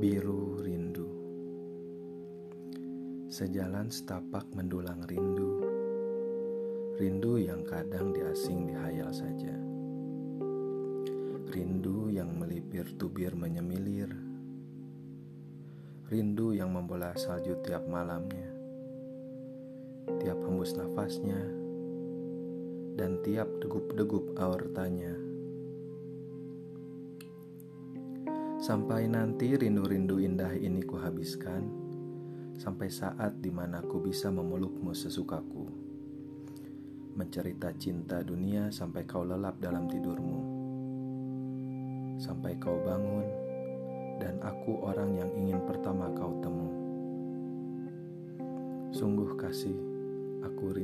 biru rindu. Sejalan setapak mendulang rindu, rindu yang kadang diasing di hayal saja. Rindu yang melipir tubir menyemilir, rindu yang membola salju tiap malamnya, tiap hembus nafasnya, dan tiap degup-degup aortanya. Sampai nanti rindu-rindu indah ini kuhabiskan sampai saat di mana aku bisa memelukmu sesukaku. Mencerita cinta dunia sampai kau lelap dalam tidurmu. Sampai kau bangun dan aku orang yang ingin pertama kau temu. Sungguh kasih, aku rindu.